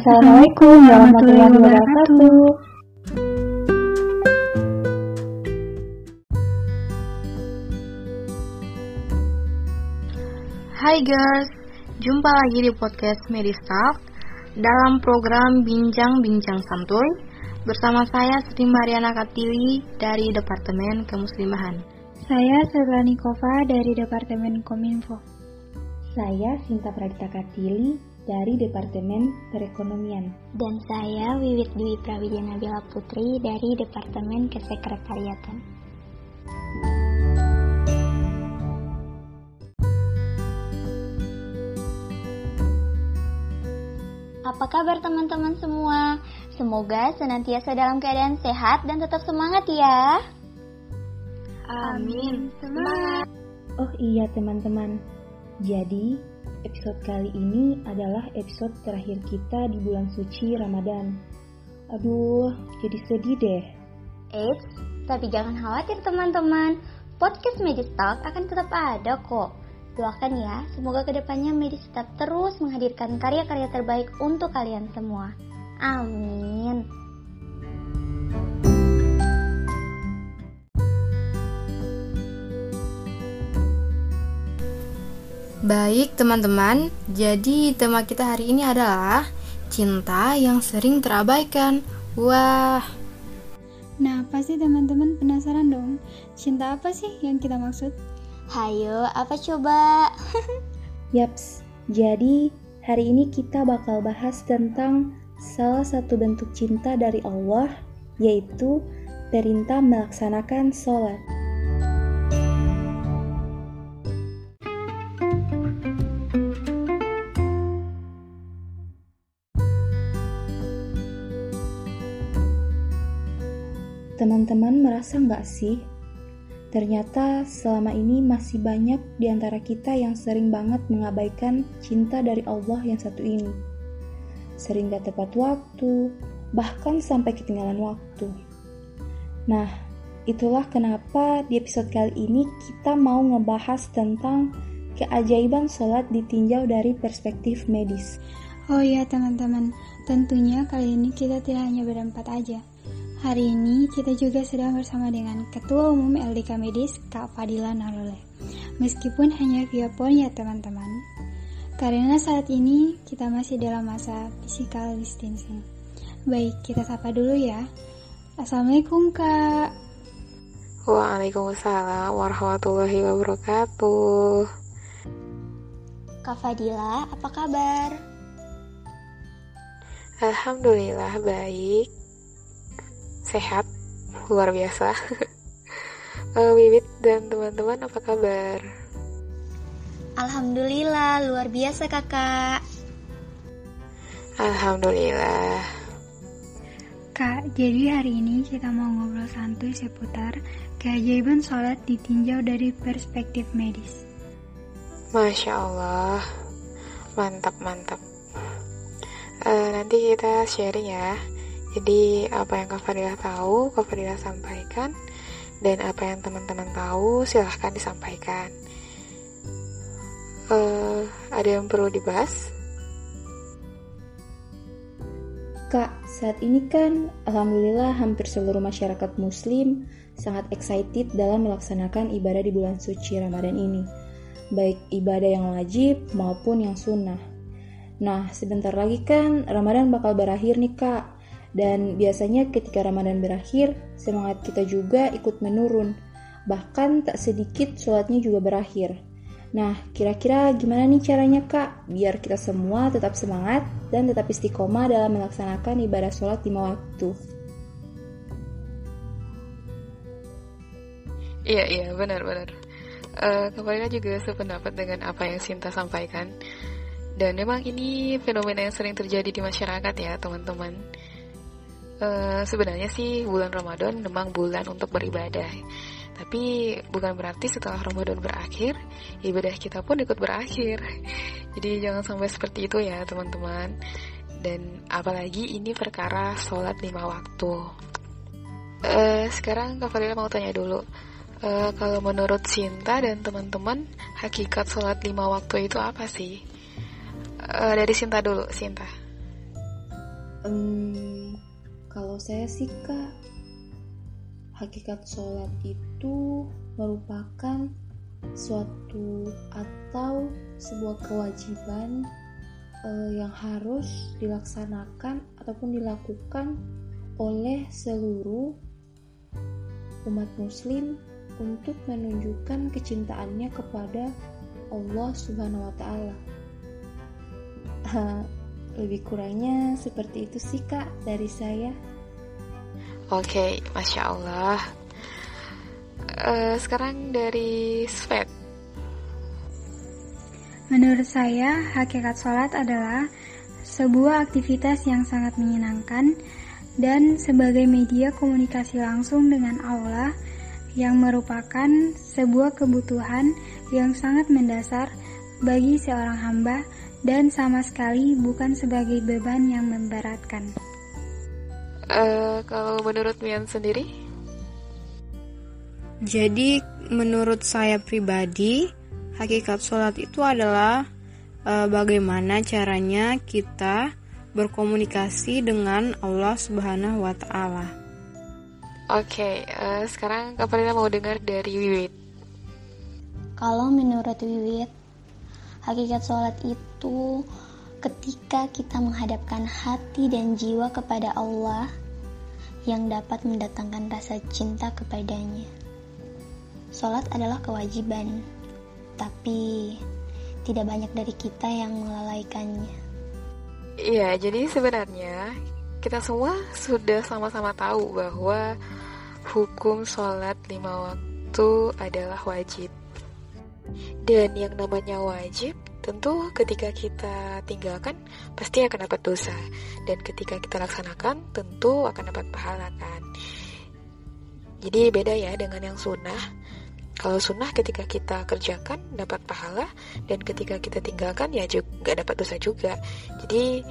Assalamualaikum warahmatullahi wabarakatuh. Hai guys, jumpa lagi di podcast Medistalk dalam program Bincang-Bincang Santuy bersama saya Sri Mariana Katili dari Departemen Kemuslimahan. Saya Serlani Kova dari Departemen Kominfo. Saya Sinta Pradita Katili dari Departemen Perekonomian. Dan saya Wiwit Dwi Prawijaya Nabila Putri dari Departemen Kesekretariatan. Apa kabar teman-teman semua? Semoga senantiasa dalam keadaan sehat dan tetap semangat ya. Amin. Semangat. Oh iya teman-teman. Jadi, episode kali ini adalah episode terakhir kita di bulan suci Ramadan. Aduh, jadi sedih deh. Eits, tapi jangan khawatir teman-teman. Podcast Magic Talk akan tetap ada kok. Doakan ya, semoga ke depannya Medis tetap terus menghadirkan karya-karya terbaik untuk kalian semua. Amin. Baik teman-teman, jadi tema kita hari ini adalah cinta yang sering terabaikan. Wah, Nah, pasti teman-teman penasaran dong, cinta apa sih yang kita maksud? Hayo, apa coba? Yaps, jadi hari ini kita bakal bahas tentang salah satu bentuk cinta dari Allah, yaitu perintah melaksanakan sholat. Teman-teman merasa nggak sih? Ternyata selama ini masih banyak di antara kita yang sering banget mengabaikan cinta dari Allah yang satu ini. Sering gak tepat waktu, bahkan sampai ketinggalan waktu. Nah, itulah kenapa di episode kali ini kita mau ngebahas tentang keajaiban sholat ditinjau dari perspektif medis. Oh iya teman-teman, tentunya kali ini kita tidak hanya berempat aja. Hari ini kita juga sedang bersama dengan Ketua Umum LDK Medis, Kak Fadila Narole. Meskipun hanya via phone ya teman-teman. Karena saat ini kita masih dalam masa physical distancing. Baik, kita sapa dulu ya. Assalamualaikum Kak. Waalaikumsalam warahmatullahi wabarakatuh. Kak Fadila, apa kabar? Alhamdulillah baik sehat. Luar biasa. Uh, Wiwit dan teman-teman apa kabar? Alhamdulillah luar biasa kakak. Alhamdulillah. Kak, jadi hari ini kita mau ngobrol santuy seputar keajaiban sholat ditinjau dari perspektif medis. Masya Allah, mantap mantap. Uh, nanti kita sharing ya jadi apa yang Kak Fadila tahu, Kak Fadila sampaikan dan apa yang teman-teman tahu silahkan disampaikan. Uh, ada yang perlu dibahas? Kak, saat ini kan Alhamdulillah hampir seluruh masyarakat muslim sangat excited dalam melaksanakan ibadah di bulan suci Ramadan ini. Baik ibadah yang wajib maupun yang sunnah. Nah, sebentar lagi kan Ramadan bakal berakhir nih kak. Dan biasanya ketika Ramadan berakhir, semangat kita juga ikut menurun. Bahkan tak sedikit sholatnya juga berakhir. Nah, kira-kira gimana nih caranya kak? Biar kita semua tetap semangat dan tetap istiqomah dalam melaksanakan ibadah sholat lima waktu. Iya, iya, benar-benar. Uh, Kepalanya juga sependapat dengan apa yang Sinta sampaikan. Dan memang ini fenomena yang sering terjadi di masyarakat ya, teman-teman Uh, sebenarnya sih bulan Ramadan memang bulan untuk beribadah. Tapi bukan berarti setelah Ramadan berakhir, ibadah kita pun ikut berakhir. Jadi jangan sampai seperti itu ya teman-teman. Dan apalagi ini perkara sholat lima waktu. Uh, sekarang Kak Fadila mau tanya dulu. Uh, kalau menurut Sinta dan teman-teman, hakikat sholat lima waktu itu apa sih? Uh, dari Sinta dulu, Sinta. Um, kalau saya sih kak, hakikat sholat itu merupakan suatu atau sebuah kewajiban uh, yang harus dilaksanakan ataupun dilakukan oleh seluruh umat muslim untuk menunjukkan kecintaannya kepada Allah Subhanahu wa taala. Lebih kurangnya seperti itu sih Kak dari saya. Oke, okay, Masya Allah. Uh, sekarang dari Svet. Menurut saya, hakikat sholat adalah sebuah aktivitas yang sangat menyenangkan dan sebagai media komunikasi langsung dengan Allah yang merupakan sebuah kebutuhan yang sangat mendasar bagi seorang hamba dan sama sekali bukan sebagai beban yang memberatkan. Uh, kalau menurut Mian sendiri? Jadi menurut saya pribadi, hakikat sholat itu adalah uh, bagaimana caranya kita berkomunikasi dengan Allah Subhanahu wa taala. Oke, okay, uh, eh, sekarang Kak mau dengar dari Wiwit. Kalau menurut Wiwit, Hakikat sholat itu ketika kita menghadapkan hati dan jiwa kepada Allah yang dapat mendatangkan rasa cinta kepadanya. Sholat adalah kewajiban, tapi tidak banyak dari kita yang melalaikannya. Iya, jadi sebenarnya kita semua sudah sama-sama tahu bahwa hukum sholat lima waktu adalah wajib. Dan yang namanya wajib tentu ketika kita tinggalkan pasti akan dapat dosa dan ketika kita laksanakan tentu akan dapat pahala kan. Jadi beda ya dengan yang sunnah. Kalau sunnah ketika kita kerjakan dapat pahala dan ketika kita tinggalkan ya juga dapat dosa juga. Jadi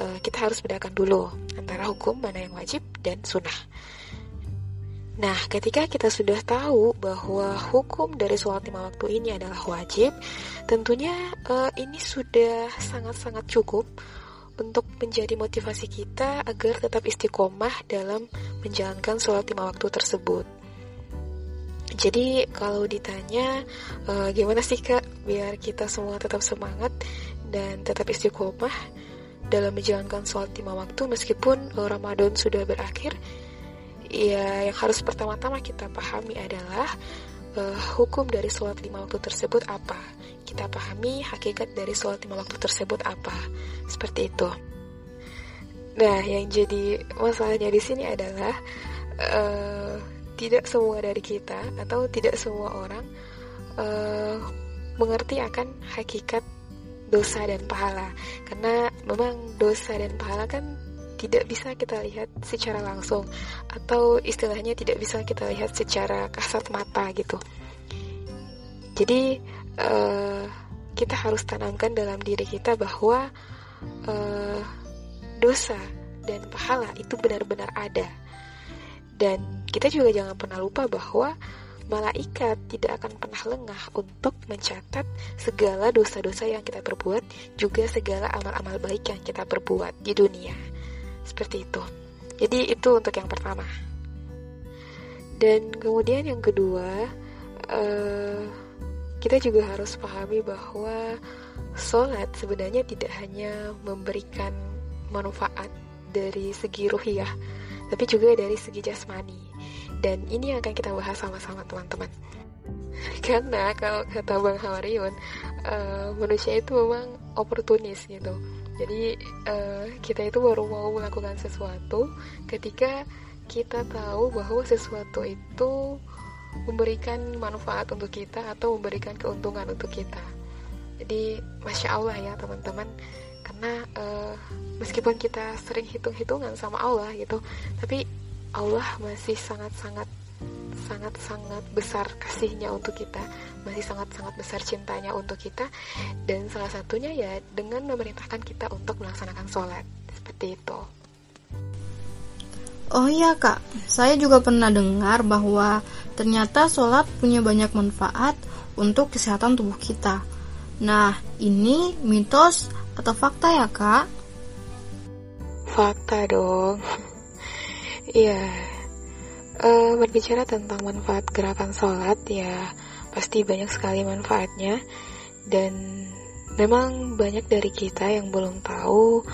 eh, kita harus bedakan dulu antara hukum mana yang wajib dan sunnah. Nah, ketika kita sudah tahu bahwa hukum dari sholat lima waktu ini adalah wajib, tentunya uh, ini sudah sangat-sangat cukup untuk menjadi motivasi kita agar tetap istiqomah dalam menjalankan sholat lima waktu tersebut. Jadi kalau ditanya uh, gimana sih kak biar kita semua tetap semangat dan tetap istiqomah dalam menjalankan sholat lima waktu meskipun uh, Ramadan sudah berakhir, ya yang harus pertama-tama kita pahami adalah uh, hukum dari sholat lima waktu tersebut apa. Kita pahami hakikat dari sholat lima waktu tersebut apa. Seperti itu. Nah, yang jadi masalahnya di sini adalah uh, tidak semua dari kita atau tidak semua orang uh, mengerti akan hakikat dosa dan pahala. Karena memang dosa dan pahala kan tidak bisa kita lihat secara langsung atau istilahnya tidak bisa kita lihat secara kasat mata gitu. Jadi uh, kita harus tanamkan dalam diri kita bahwa uh, dosa dan pahala itu benar-benar ada. Dan kita juga jangan pernah lupa bahwa malaikat tidak akan pernah lengah untuk mencatat segala dosa-dosa yang kita perbuat, juga segala amal-amal baik yang kita perbuat di dunia. Seperti itu. Jadi itu untuk yang pertama. Dan kemudian yang kedua, uh, kita juga harus pahami bahwa sholat sebenarnya tidak hanya memberikan manfaat dari segi ruhiyah, tapi juga dari segi jasmani. Dan ini yang akan kita bahas sama-sama teman-teman. Karena kalau kata Bang Hawariun, uh, manusia itu memang oportunis gitu jadi uh, kita itu baru mau melakukan sesuatu ketika kita tahu bahwa sesuatu itu memberikan manfaat untuk kita atau memberikan keuntungan untuk kita. Jadi masya Allah ya teman-teman, karena uh, meskipun kita sering hitung-hitungan sama Allah gitu, tapi Allah masih sangat-sangat sangat-sangat besar kasihnya untuk kita masih sangat-sangat besar cintanya untuk kita dan salah satunya ya dengan memerintahkan kita untuk melaksanakan sholat seperti itu Oh iya kak, saya juga pernah dengar bahwa ternyata sholat punya banyak manfaat untuk kesehatan tubuh kita. Nah, ini mitos atau fakta ya kak? Fakta dong. Iya. Uh, berbicara tentang manfaat gerakan sholat ya pasti banyak sekali manfaatnya dan memang banyak dari kita yang belum tahu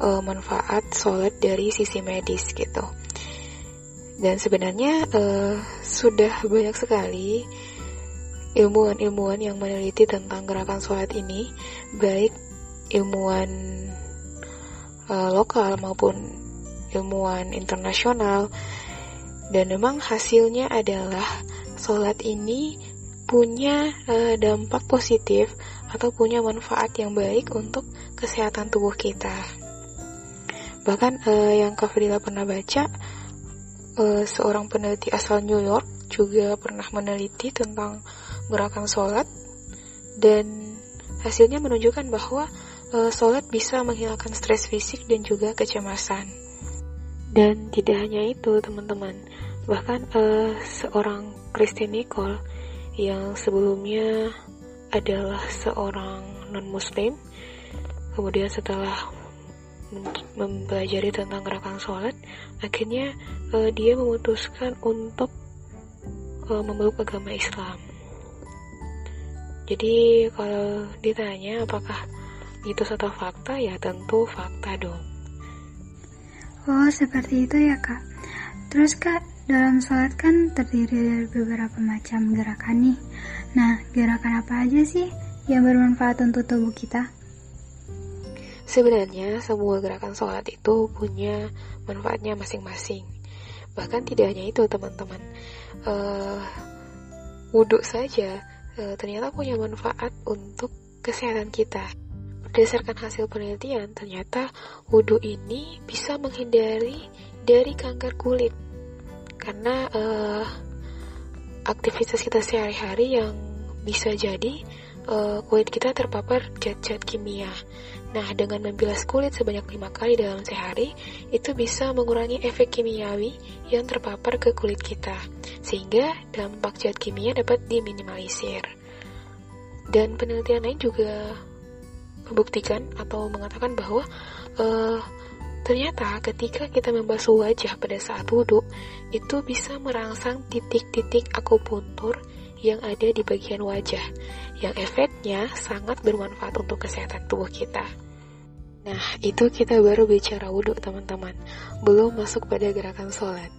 uh, manfaat sholat dari sisi medis gitu. Dan sebenarnya uh, sudah banyak sekali ilmuwan-ilmuwan yang meneliti tentang gerakan sholat ini, baik ilmuwan uh, lokal maupun ilmuwan internasional dan memang hasilnya adalah sholat ini punya uh, dampak positif atau punya manfaat yang baik untuk kesehatan tubuh kita. Bahkan uh, yang Kak pernah baca, uh, seorang peneliti asal New York juga pernah meneliti tentang gerakan sholat dan hasilnya menunjukkan bahwa sholat bisa menghilangkan stres fisik dan juga kecemasan. Dan tidak hanya itu teman-teman, bahkan uh, seorang Christine Nicole yang sebelumnya adalah seorang non-muslim, kemudian setelah mempelajari tentang gerakan sholat, akhirnya uh, dia memutuskan untuk uh, memeluk agama Islam. Jadi kalau ditanya apakah itu satu fakta, ya tentu fakta dong. Oh, seperti itu ya, Kak. Terus, Kak, dalam sholat kan terdiri dari beberapa macam gerakan nih. Nah, gerakan apa aja sih yang bermanfaat untuk tubuh kita? Sebenarnya semua gerakan sholat itu punya manfaatnya masing-masing. Bahkan tidak hanya itu teman-teman. Uh, wudhu saja uh, ternyata punya manfaat untuk kesehatan kita. Berdasarkan hasil penelitian, ternyata wudhu ini bisa menghindari dari kanker kulit karena uh, aktivitas kita sehari-hari yang bisa jadi uh, kulit kita terpapar zat-zat kimia. Nah, dengan membilas kulit sebanyak lima kali dalam sehari, itu bisa mengurangi efek kimiawi yang terpapar ke kulit kita, sehingga dampak zat kimia dapat diminimalisir. Dan penelitian lain juga membuktikan atau mengatakan bahwa uh, ternyata ketika kita membasuh wajah pada saat wudhu itu bisa merangsang titik-titik akupuntur yang ada di bagian wajah yang efeknya sangat bermanfaat untuk kesehatan tubuh kita. Nah, itu kita baru bicara wudhu teman-teman, belum masuk pada gerakan sholat.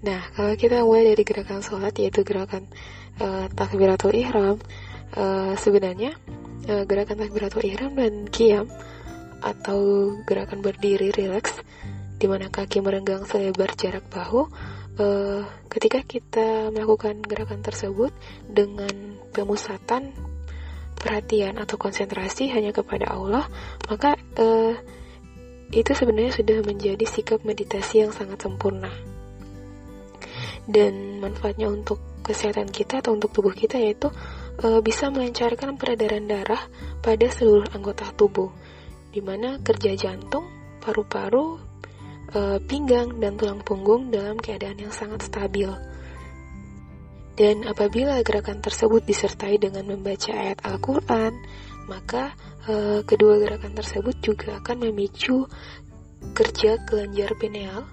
Nah, kalau kita mulai dari gerakan sholat yaitu gerakan uh, takbiratul ihram, uh, sebenarnya uh, gerakan takbiratul ihram dan qiyam atau gerakan berdiri rileks di mana kaki merenggang selebar jarak bahu uh, ketika kita melakukan gerakan tersebut dengan pemusatan perhatian atau konsentrasi hanya kepada Allah maka uh, itu sebenarnya sudah menjadi sikap meditasi yang sangat sempurna. Dan manfaatnya untuk kesehatan kita atau untuk tubuh kita yaitu e, bisa melancarkan peredaran darah pada seluruh anggota tubuh, di mana kerja jantung, paru-paru, e, pinggang, dan tulang punggung dalam keadaan yang sangat stabil. Dan apabila gerakan tersebut disertai dengan membaca ayat Al-Quran, maka e, kedua gerakan tersebut juga akan memicu kerja kelenjar pineal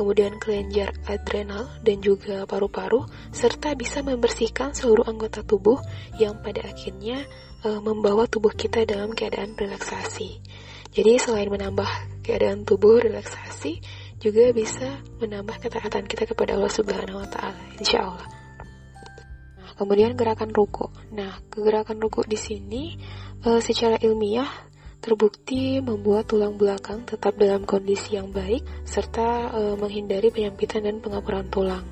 kemudian kelenjar adrenal dan juga paru-paru, serta bisa membersihkan seluruh anggota tubuh yang pada akhirnya e, membawa tubuh kita dalam keadaan relaksasi. Jadi selain menambah keadaan tubuh relaksasi, juga bisa menambah ketaatan kita kepada Allah Subhanahu wa taala, insya Allah. Nah, kemudian gerakan ruku. Nah, kegerakan ruku di sini e, secara ilmiah terbukti membuat tulang belakang tetap dalam kondisi yang baik serta e, menghindari penyempitan dan pengapuran tulang.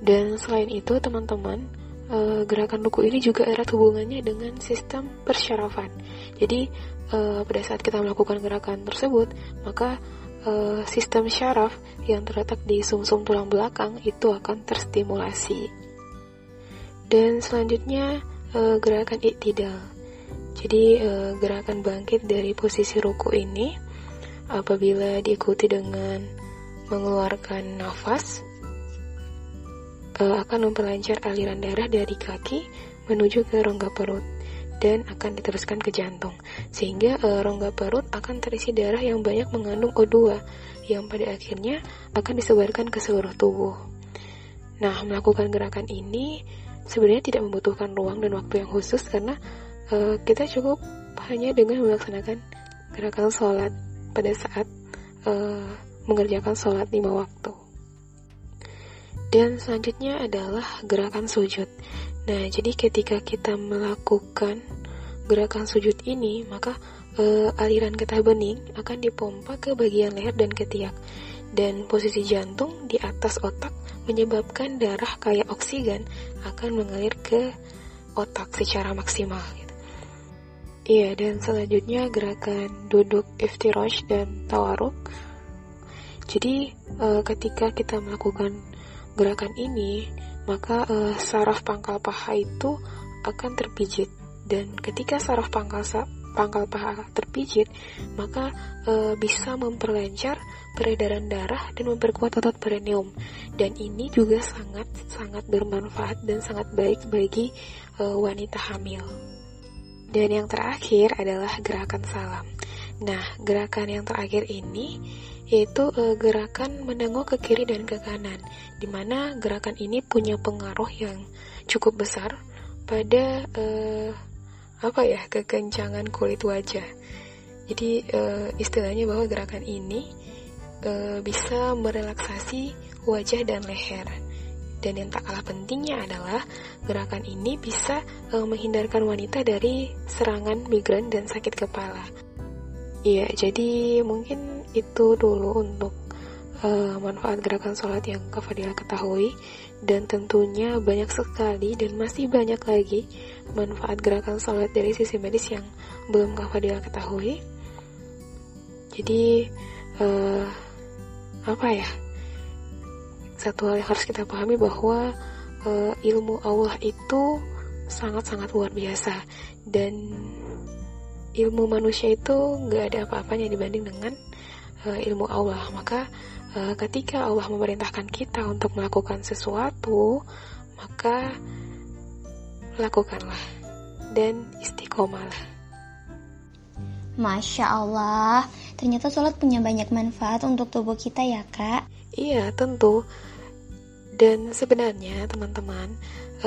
Dan selain itu, teman-teman, e, gerakan ruku ini juga erat hubungannya dengan sistem persyarafan. Jadi, e, pada saat kita melakukan gerakan tersebut, maka e, sistem syaraf yang terletak di sumsum -sum tulang belakang itu akan terstimulasi. Dan selanjutnya, e, gerakan iktidal. Jadi uh, gerakan bangkit dari posisi ruku ini apabila diikuti dengan mengeluarkan nafas uh, akan memperlancar aliran darah dari kaki menuju ke rongga perut dan akan diteruskan ke jantung. Sehingga e, rongga perut akan terisi darah yang banyak mengandung O2 yang pada akhirnya akan disebarkan ke seluruh tubuh. Nah, melakukan gerakan ini sebenarnya tidak membutuhkan ruang dan waktu yang khusus karena e, kita cukup hanya dengan melaksanakan gerakan sholat pada saat e, mengerjakan sholat lima waktu. Dan selanjutnya adalah gerakan sujud. Nah, jadi ketika kita melakukan gerakan sujud ini, maka e, aliran getah bening akan dipompa ke bagian leher dan ketiak. Dan posisi jantung di atas otak menyebabkan darah kaya oksigen akan mengalir ke otak secara maksimal. Gitu. Iya, dan selanjutnya gerakan duduk iftirosh dan tawaruk. Jadi, e, ketika kita melakukan gerakan ini, maka uh, saraf pangkal paha itu akan terpijit dan ketika saraf pangkal pangkal paha terpijit, maka uh, bisa memperlancar peredaran darah dan memperkuat otot perineum. Dan ini juga sangat sangat bermanfaat dan sangat baik bagi uh, wanita hamil. Dan yang terakhir adalah gerakan salam. Nah, gerakan yang terakhir ini yaitu e, gerakan menengok ke kiri dan ke kanan, di mana gerakan ini punya pengaruh yang cukup besar pada e, apa ya kekencangan kulit wajah. Jadi e, istilahnya bahwa gerakan ini e, bisa merelaksasi wajah dan leher. Dan yang tak kalah pentingnya adalah gerakan ini bisa e, menghindarkan wanita dari serangan migran dan sakit kepala. Iya, jadi mungkin itu dulu untuk uh, manfaat gerakan sholat yang Kak Fadila ketahui. Dan tentunya banyak sekali dan masih banyak lagi manfaat gerakan sholat dari sisi medis yang belum Kak Fadila ketahui. Jadi uh, apa ya? Satu hal yang harus kita pahami bahwa uh, ilmu Allah itu sangat-sangat luar biasa. Dan ilmu manusia itu nggak ada apa-apanya dibanding dengan ilmu Allah. Maka uh, ketika Allah memerintahkan kita untuk melakukan sesuatu, maka lakukanlah dan istiqomalah. Masya Allah, ternyata sholat punya banyak manfaat untuk tubuh kita ya kak? Iya, tentu. Dan sebenarnya teman-teman,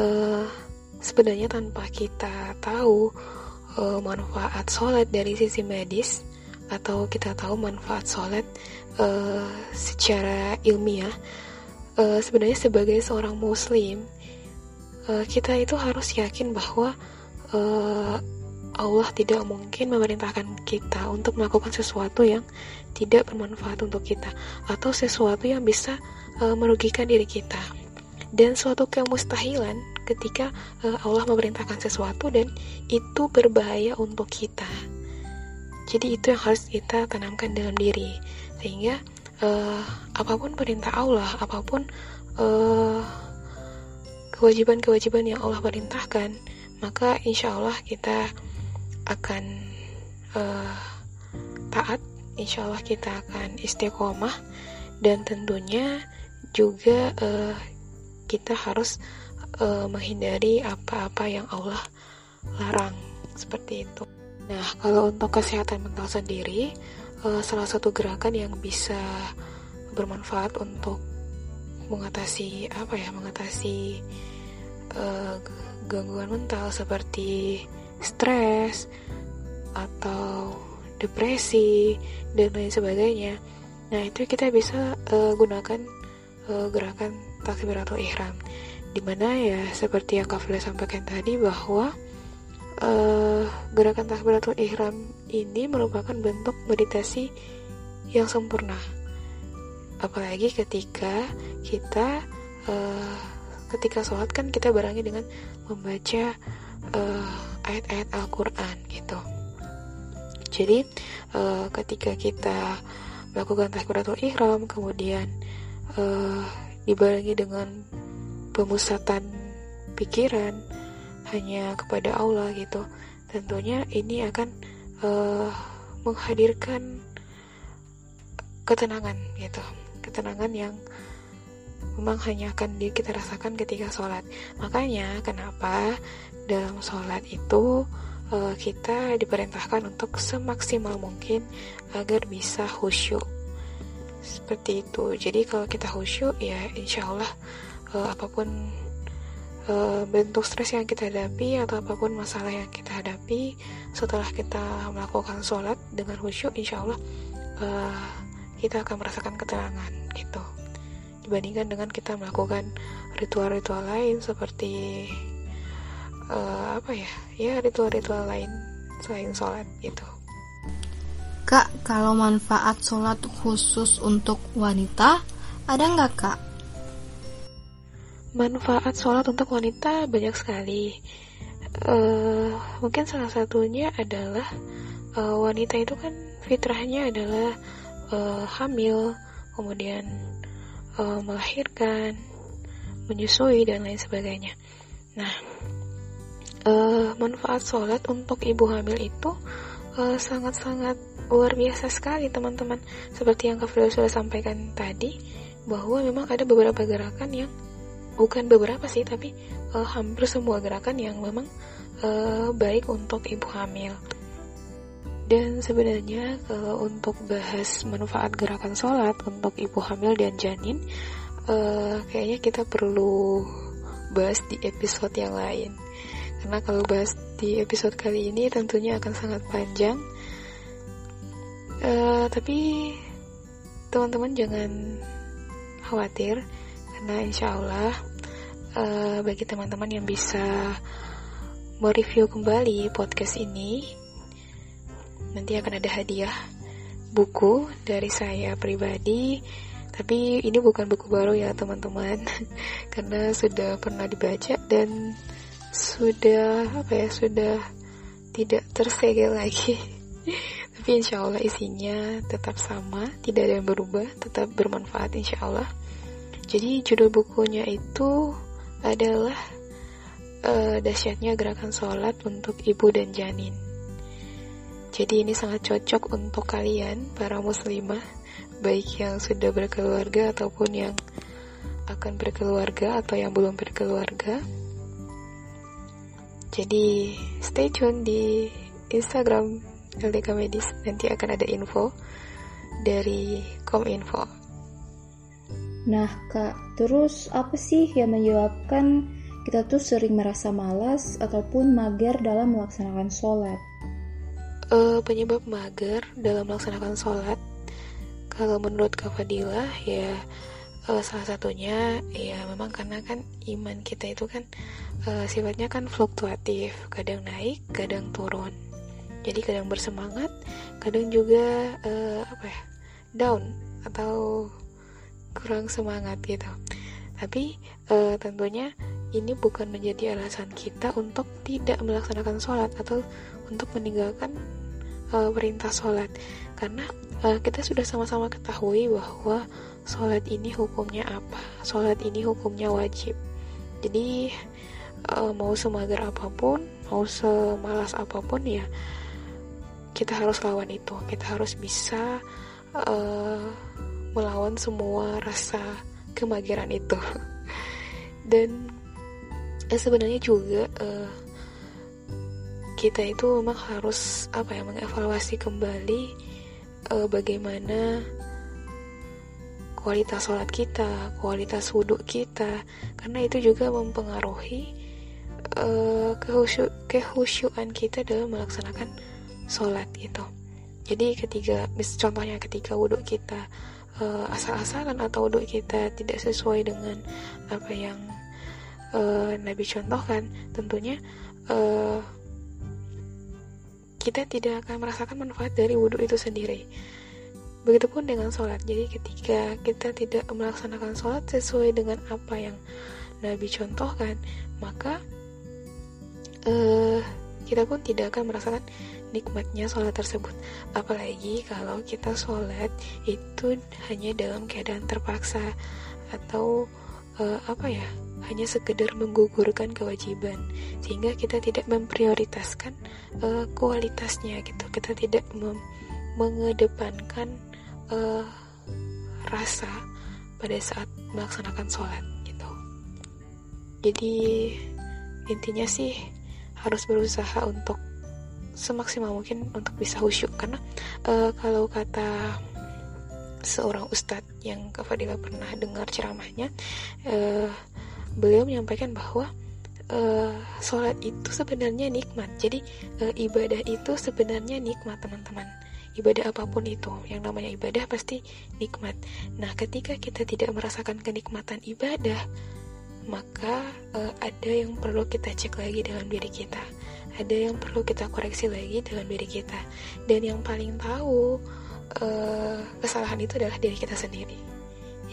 uh, sebenarnya tanpa kita tahu uh, manfaat sholat dari sisi medis, atau kita tahu manfaat sholat uh, secara ilmiah, uh, sebenarnya sebagai seorang muslim, uh, kita itu harus yakin bahwa uh, Allah tidak mungkin memerintahkan kita untuk melakukan sesuatu yang tidak bermanfaat untuk kita atau sesuatu yang bisa uh, merugikan diri kita. Dan suatu kemustahilan ketika Allah memerintahkan sesuatu dan itu berbahaya untuk kita. Jadi itu yang harus kita tanamkan dalam diri. Sehingga uh, apa pun perintah Allah, apa pun eh, kewajiban-kewajiban yang Allah perintahkan, maka insya Allah kita akan uh, taat, insya Allah kita akan istiqomah. Dan tentunya juga uh, kita harus uh, menghindari apa-apa yang Allah larang. Seperti itu. Nah, kalau untuk kesehatan mental sendiri, uh, salah satu gerakan yang bisa bermanfaat untuk mengatasi apa ya, mengatasi uh, gangguan mental seperti stres atau depresi dan lain sebagainya. Nah, itu kita bisa uh, gunakan uh, gerakan takbiratul ihram. Di mana ya seperti yang Kak sampaikan tadi bahwa uh, gerakan takbiratul ihram ini merupakan bentuk meditasi yang sempurna. Apalagi ketika kita uh, ketika sholat kan kita barengi dengan membaca uh, ayat-ayat Al-Quran gitu. Jadi uh, ketika kita melakukan takbiratul ihram kemudian uh, dibarengi dengan pemusatan pikiran hanya kepada Allah gitu. Tentunya ini akan uh, menghadirkan ketenangan gitu. Ketenangan yang memang hanya akan kita rasakan ketika sholat. Makanya kenapa dalam sholat itu uh, kita diperintahkan untuk semaksimal mungkin agar bisa khusyuk. Seperti itu. Jadi kalau kita khusyuk ya insya Allah uh, apa pun uh, bentuk stres yang kita hadapi atau apa pun masalah yang kita hadapi setelah kita melakukan sholat dengan khusyuk insya Allah uh, kita akan merasakan ketenangan gitu. Dibandingkan dengan kita melakukan ritual-ritual lain seperti uh, apa ya? Ya ritual-ritual lain selain sholat gitu. Kak, kalau manfaat sholat khusus untuk wanita, ada nggak kak? Manfaat sholat untuk wanita banyak sekali. Uh, mungkin salah satunya adalah uh, wanita itu kan fitrahnya adalah uh, hamil, kemudian uh, melahirkan, menyusui dan lain sebagainya. Nah, uh, manfaat sholat untuk ibu hamil itu sangat-sangat uh, luar biasa sekali teman-teman seperti yang Kak sudah sampaikan tadi bahwa memang ada beberapa gerakan yang bukan beberapa sih tapi uh, hampir semua gerakan yang memang uh, baik untuk ibu hamil. Dan sebenarnya kalau untuk bahas manfaat gerakan sholat untuk ibu hamil dan janin uh, kayaknya kita perlu bahas di episode yang lain. Karena kalau bahas di episode kali ini tentunya akan sangat panjang. Uh, tapi teman-teman jangan khawatir karena insya Allah uh, bagi teman-teman yang bisa mereview kembali podcast ini nanti akan ada hadiah buku dari saya pribadi. Tapi ini bukan buku baru ya teman-teman. Karena sudah pernah dibaca dan sudah apa ya sudah tidak tersegel lagi. Tapi insya Allah isinya tetap sama, tidak ada yang berubah, tetap bermanfaat insya Allah. Jadi judul bukunya itu adalah uh, dahsyatnya gerakan sholat untuk ibu dan janin. Jadi ini sangat cocok untuk kalian para muslimah, baik yang sudah berkeluarga ataupun yang akan berkeluarga atau yang belum berkeluarga. Jadi stay tune di Instagram LDK Medis nanti akan ada info dari Kominfo. Nah kak, terus apa sih yang menyebabkan kita tuh sering merasa malas ataupun mager dalam melaksanakan sholat? Uh, penyebab mager dalam melaksanakan sholat, kalau menurut Kak Fadila ya uh, salah satunya ya memang karena kan iman kita itu kan uh, sifatnya kan fluktuatif, kadang naik, kadang turun jadi kadang bersemangat kadang juga uh, apa ya down atau kurang semangat gitu. Tapi uh, tentunya ini bukan menjadi alasan kita untuk tidak melaksanakan sholat atau untuk meninggalkan uh, perintah sholat. Karena uh, kita sudah sama-sama ketahui bahwa sholat ini hukumnya apa sholat ini hukumnya wajib. Jadi uh, mau semager apa pun mau semalas apa pun ya kita harus lawan itu. Kita harus bisa uh, melawan semua rasa kemageran itu. Dan eh, sebenarnya juga uh, kita itu memang harus apa ya mengevaluasi kembali uh, bagaimana kualitas sholat kita, kualitas wudhu kita, karena itu juga mempengaruhi uh, kehusyuan kita dalam melaksanakan sholat gitu. Jadi ketika mis contohnya ketika wudhu kita uh, asal-asalan atau wudhu kita tidak sesuai dengan apa yang uh, Nabi contohkan tentunya uh, kita tidak akan merasakan manfaat dari wudhu itu sendiri Begitupun dengan sholat. Jadi ketika kita tidak melaksanakan sholat sesuai dengan apa yang Nabi contohkan, maka uh, kita pun tidak akan merasakan nikmatnya sholat tersebut. Apalagi kalau kita sholat itu hanya dalam keadaan terpaksa atau uh, apa ya hanya sekedar menggugurkan kewajiban. Sehingga kita tidak memprioritaskan uh, kualitasnya gitu. Kita tidak mengedepankan uh, rasa pada saat melaksanakan sholat gitu. Jadi intinya sih harus berusaha untuk semaksimal mungkin untuk bisa khusyuk. Karena uh, kalau kata seorang ustadz yang Kak Fadila pernah dengar ceramahnya uh, beliau menyampaikan bahwa uh, sholat itu sebenarnya nikmat. Jadi uh, ibadah itu sebenarnya nikmat teman-teman. Ibadah apa pun itu yang namanya ibadah pasti nikmat. Nah ketika kita tidak merasakan kenikmatan ibadah maka uh, ada yang perlu kita cek lagi dalam diri kita ada yang perlu kita koreksi lagi dalam diri kita. Dan yang paling tahu uh, kesalahan itu adalah diri kita sendiri.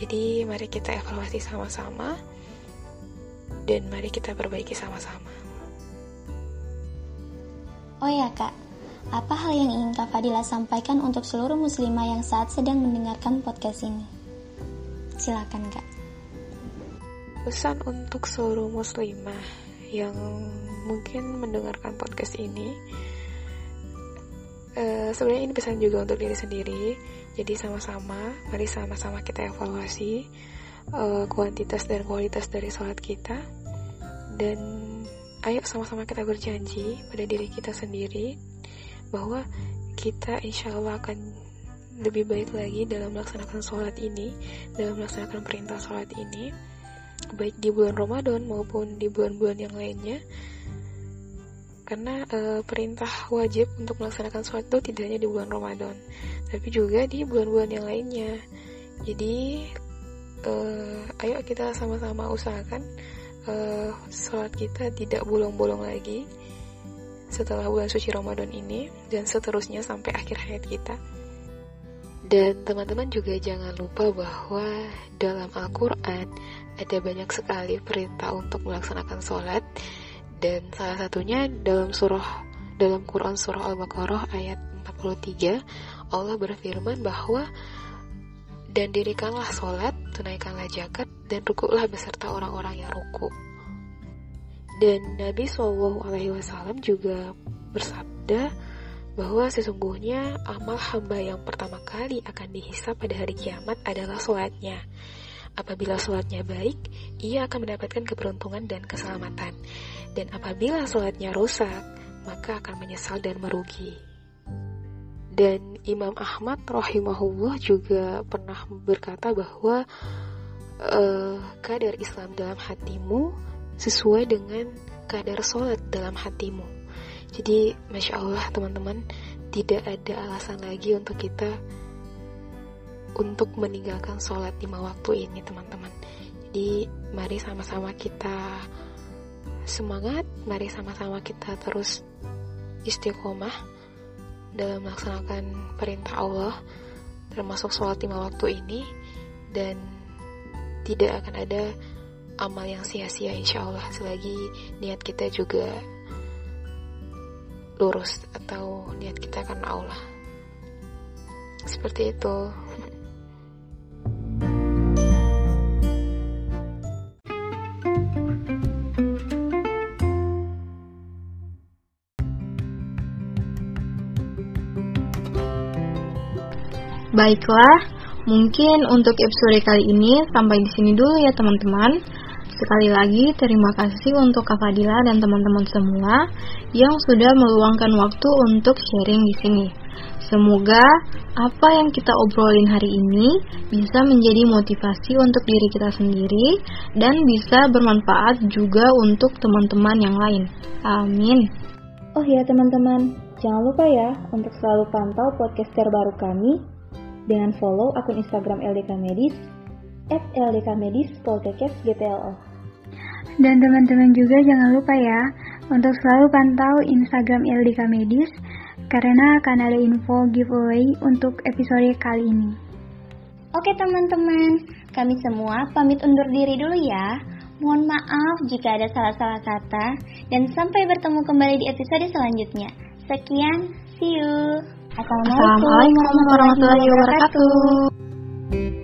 Jadi mari kita evaluasi sama-sama dan mari kita perbaiki sama-sama. Oh ya kak. Apa hal yang ingin Kak Fadila sampaikan untuk seluruh muslimah yang saat sedang mendengarkan podcast ini? Silakan Kak. Pesan untuk seluruh muslimah yang mungkin mendengarkan podcast ini uh, sebenarnya ini pesan juga untuk diri sendiri. Jadi sama-sama mari sama-sama kita evaluasi uh, kuantitas dan kualitas dari sholat kita. Dan ayo sama-sama kita berjanji pada diri kita sendiri bahwa kita insya Allah akan lebih baik lagi dalam melaksanakan sholat ini dalam melaksanakan perintah sholat ini baik di bulan Ramadan maupun di bulan-bulan yang lainnya. Karena e, perintah wajib untuk melaksanakan sholat itu tidak hanya di bulan Ramadan tapi juga di bulan-bulan yang lainnya. Jadi e, ayo kita sama-sama usahakan e, sholat kita tidak bolong-bolong lagi setelah bulan suci Ramadan ini dan seterusnya sampai akhir hayat kita dan teman-teman juga jangan lupa bahwa dalam Al-Quran ada banyak sekali perintah untuk melaksanakan sholat dan salah satunya dalam surah dalam Quran surah Al-Baqarah ayat 43 Allah berfirman bahwa dan dirikanlah sholat, tunaikanlah zakat, dan rukuklah beserta orang-orang yang ruku. Dan Nabi Wasallam juga bersabda, bahwa sesungguhnya amal hamba yang pertama kali akan dihisap pada hari kiamat adalah sholatnya. Apabila sholatnya baik, ia akan mendapatkan keberuntungan dan keselamatan. Dan apabila sholatnya rusak, maka akan menyesal dan merugi. Dan Imam Ahmad rahimahullah juga pernah berkata bahwa uh, kadar Islam dalam hatimu sesuai dengan kadar sholat dalam hatimu. Jadi, masya Allah, teman-teman, tidak ada alasan lagi untuk kita untuk meninggalkan sholat lima waktu ini, teman-teman. Jadi, mari sama-sama kita semangat, mari sama-sama kita terus istiqomah dalam melaksanakan perintah Allah, termasuk sholat lima waktu ini, dan tidak akan ada amal yang sia-sia insya Allah selagi niat kita juga lurus atau niat kita karena Allah seperti itu Baiklah, mungkin untuk episode kali ini sampai di sini dulu ya teman-teman. Sekali lagi terima kasih untuk Kak Fadila dan teman-teman semua yang sudah meluangkan waktu untuk sharing di sini. Semoga apa yang kita obrolin hari ini bisa menjadi motivasi untuk diri kita sendiri dan bisa bermanfaat juga untuk teman-teman yang lain. Amin. Oh ya teman-teman, jangan lupa ya untuk selalu pantau podcast terbaru kami dengan follow akun Instagram LDK Medis at LDK Medis Poltekes GPLO. Dan teman-teman juga jangan lupa ya untuk selalu pantau Instagram LDK Medis karena akan ada info giveaway untuk episode kali ini. Oke teman-teman, kami semua pamit undur diri dulu ya. Mohon maaf jika ada salah-salah kata dan sampai bertemu kembali di episode selanjutnya. Sekian, see you. Assalamualaikum warahmatullahi wabarakatuh.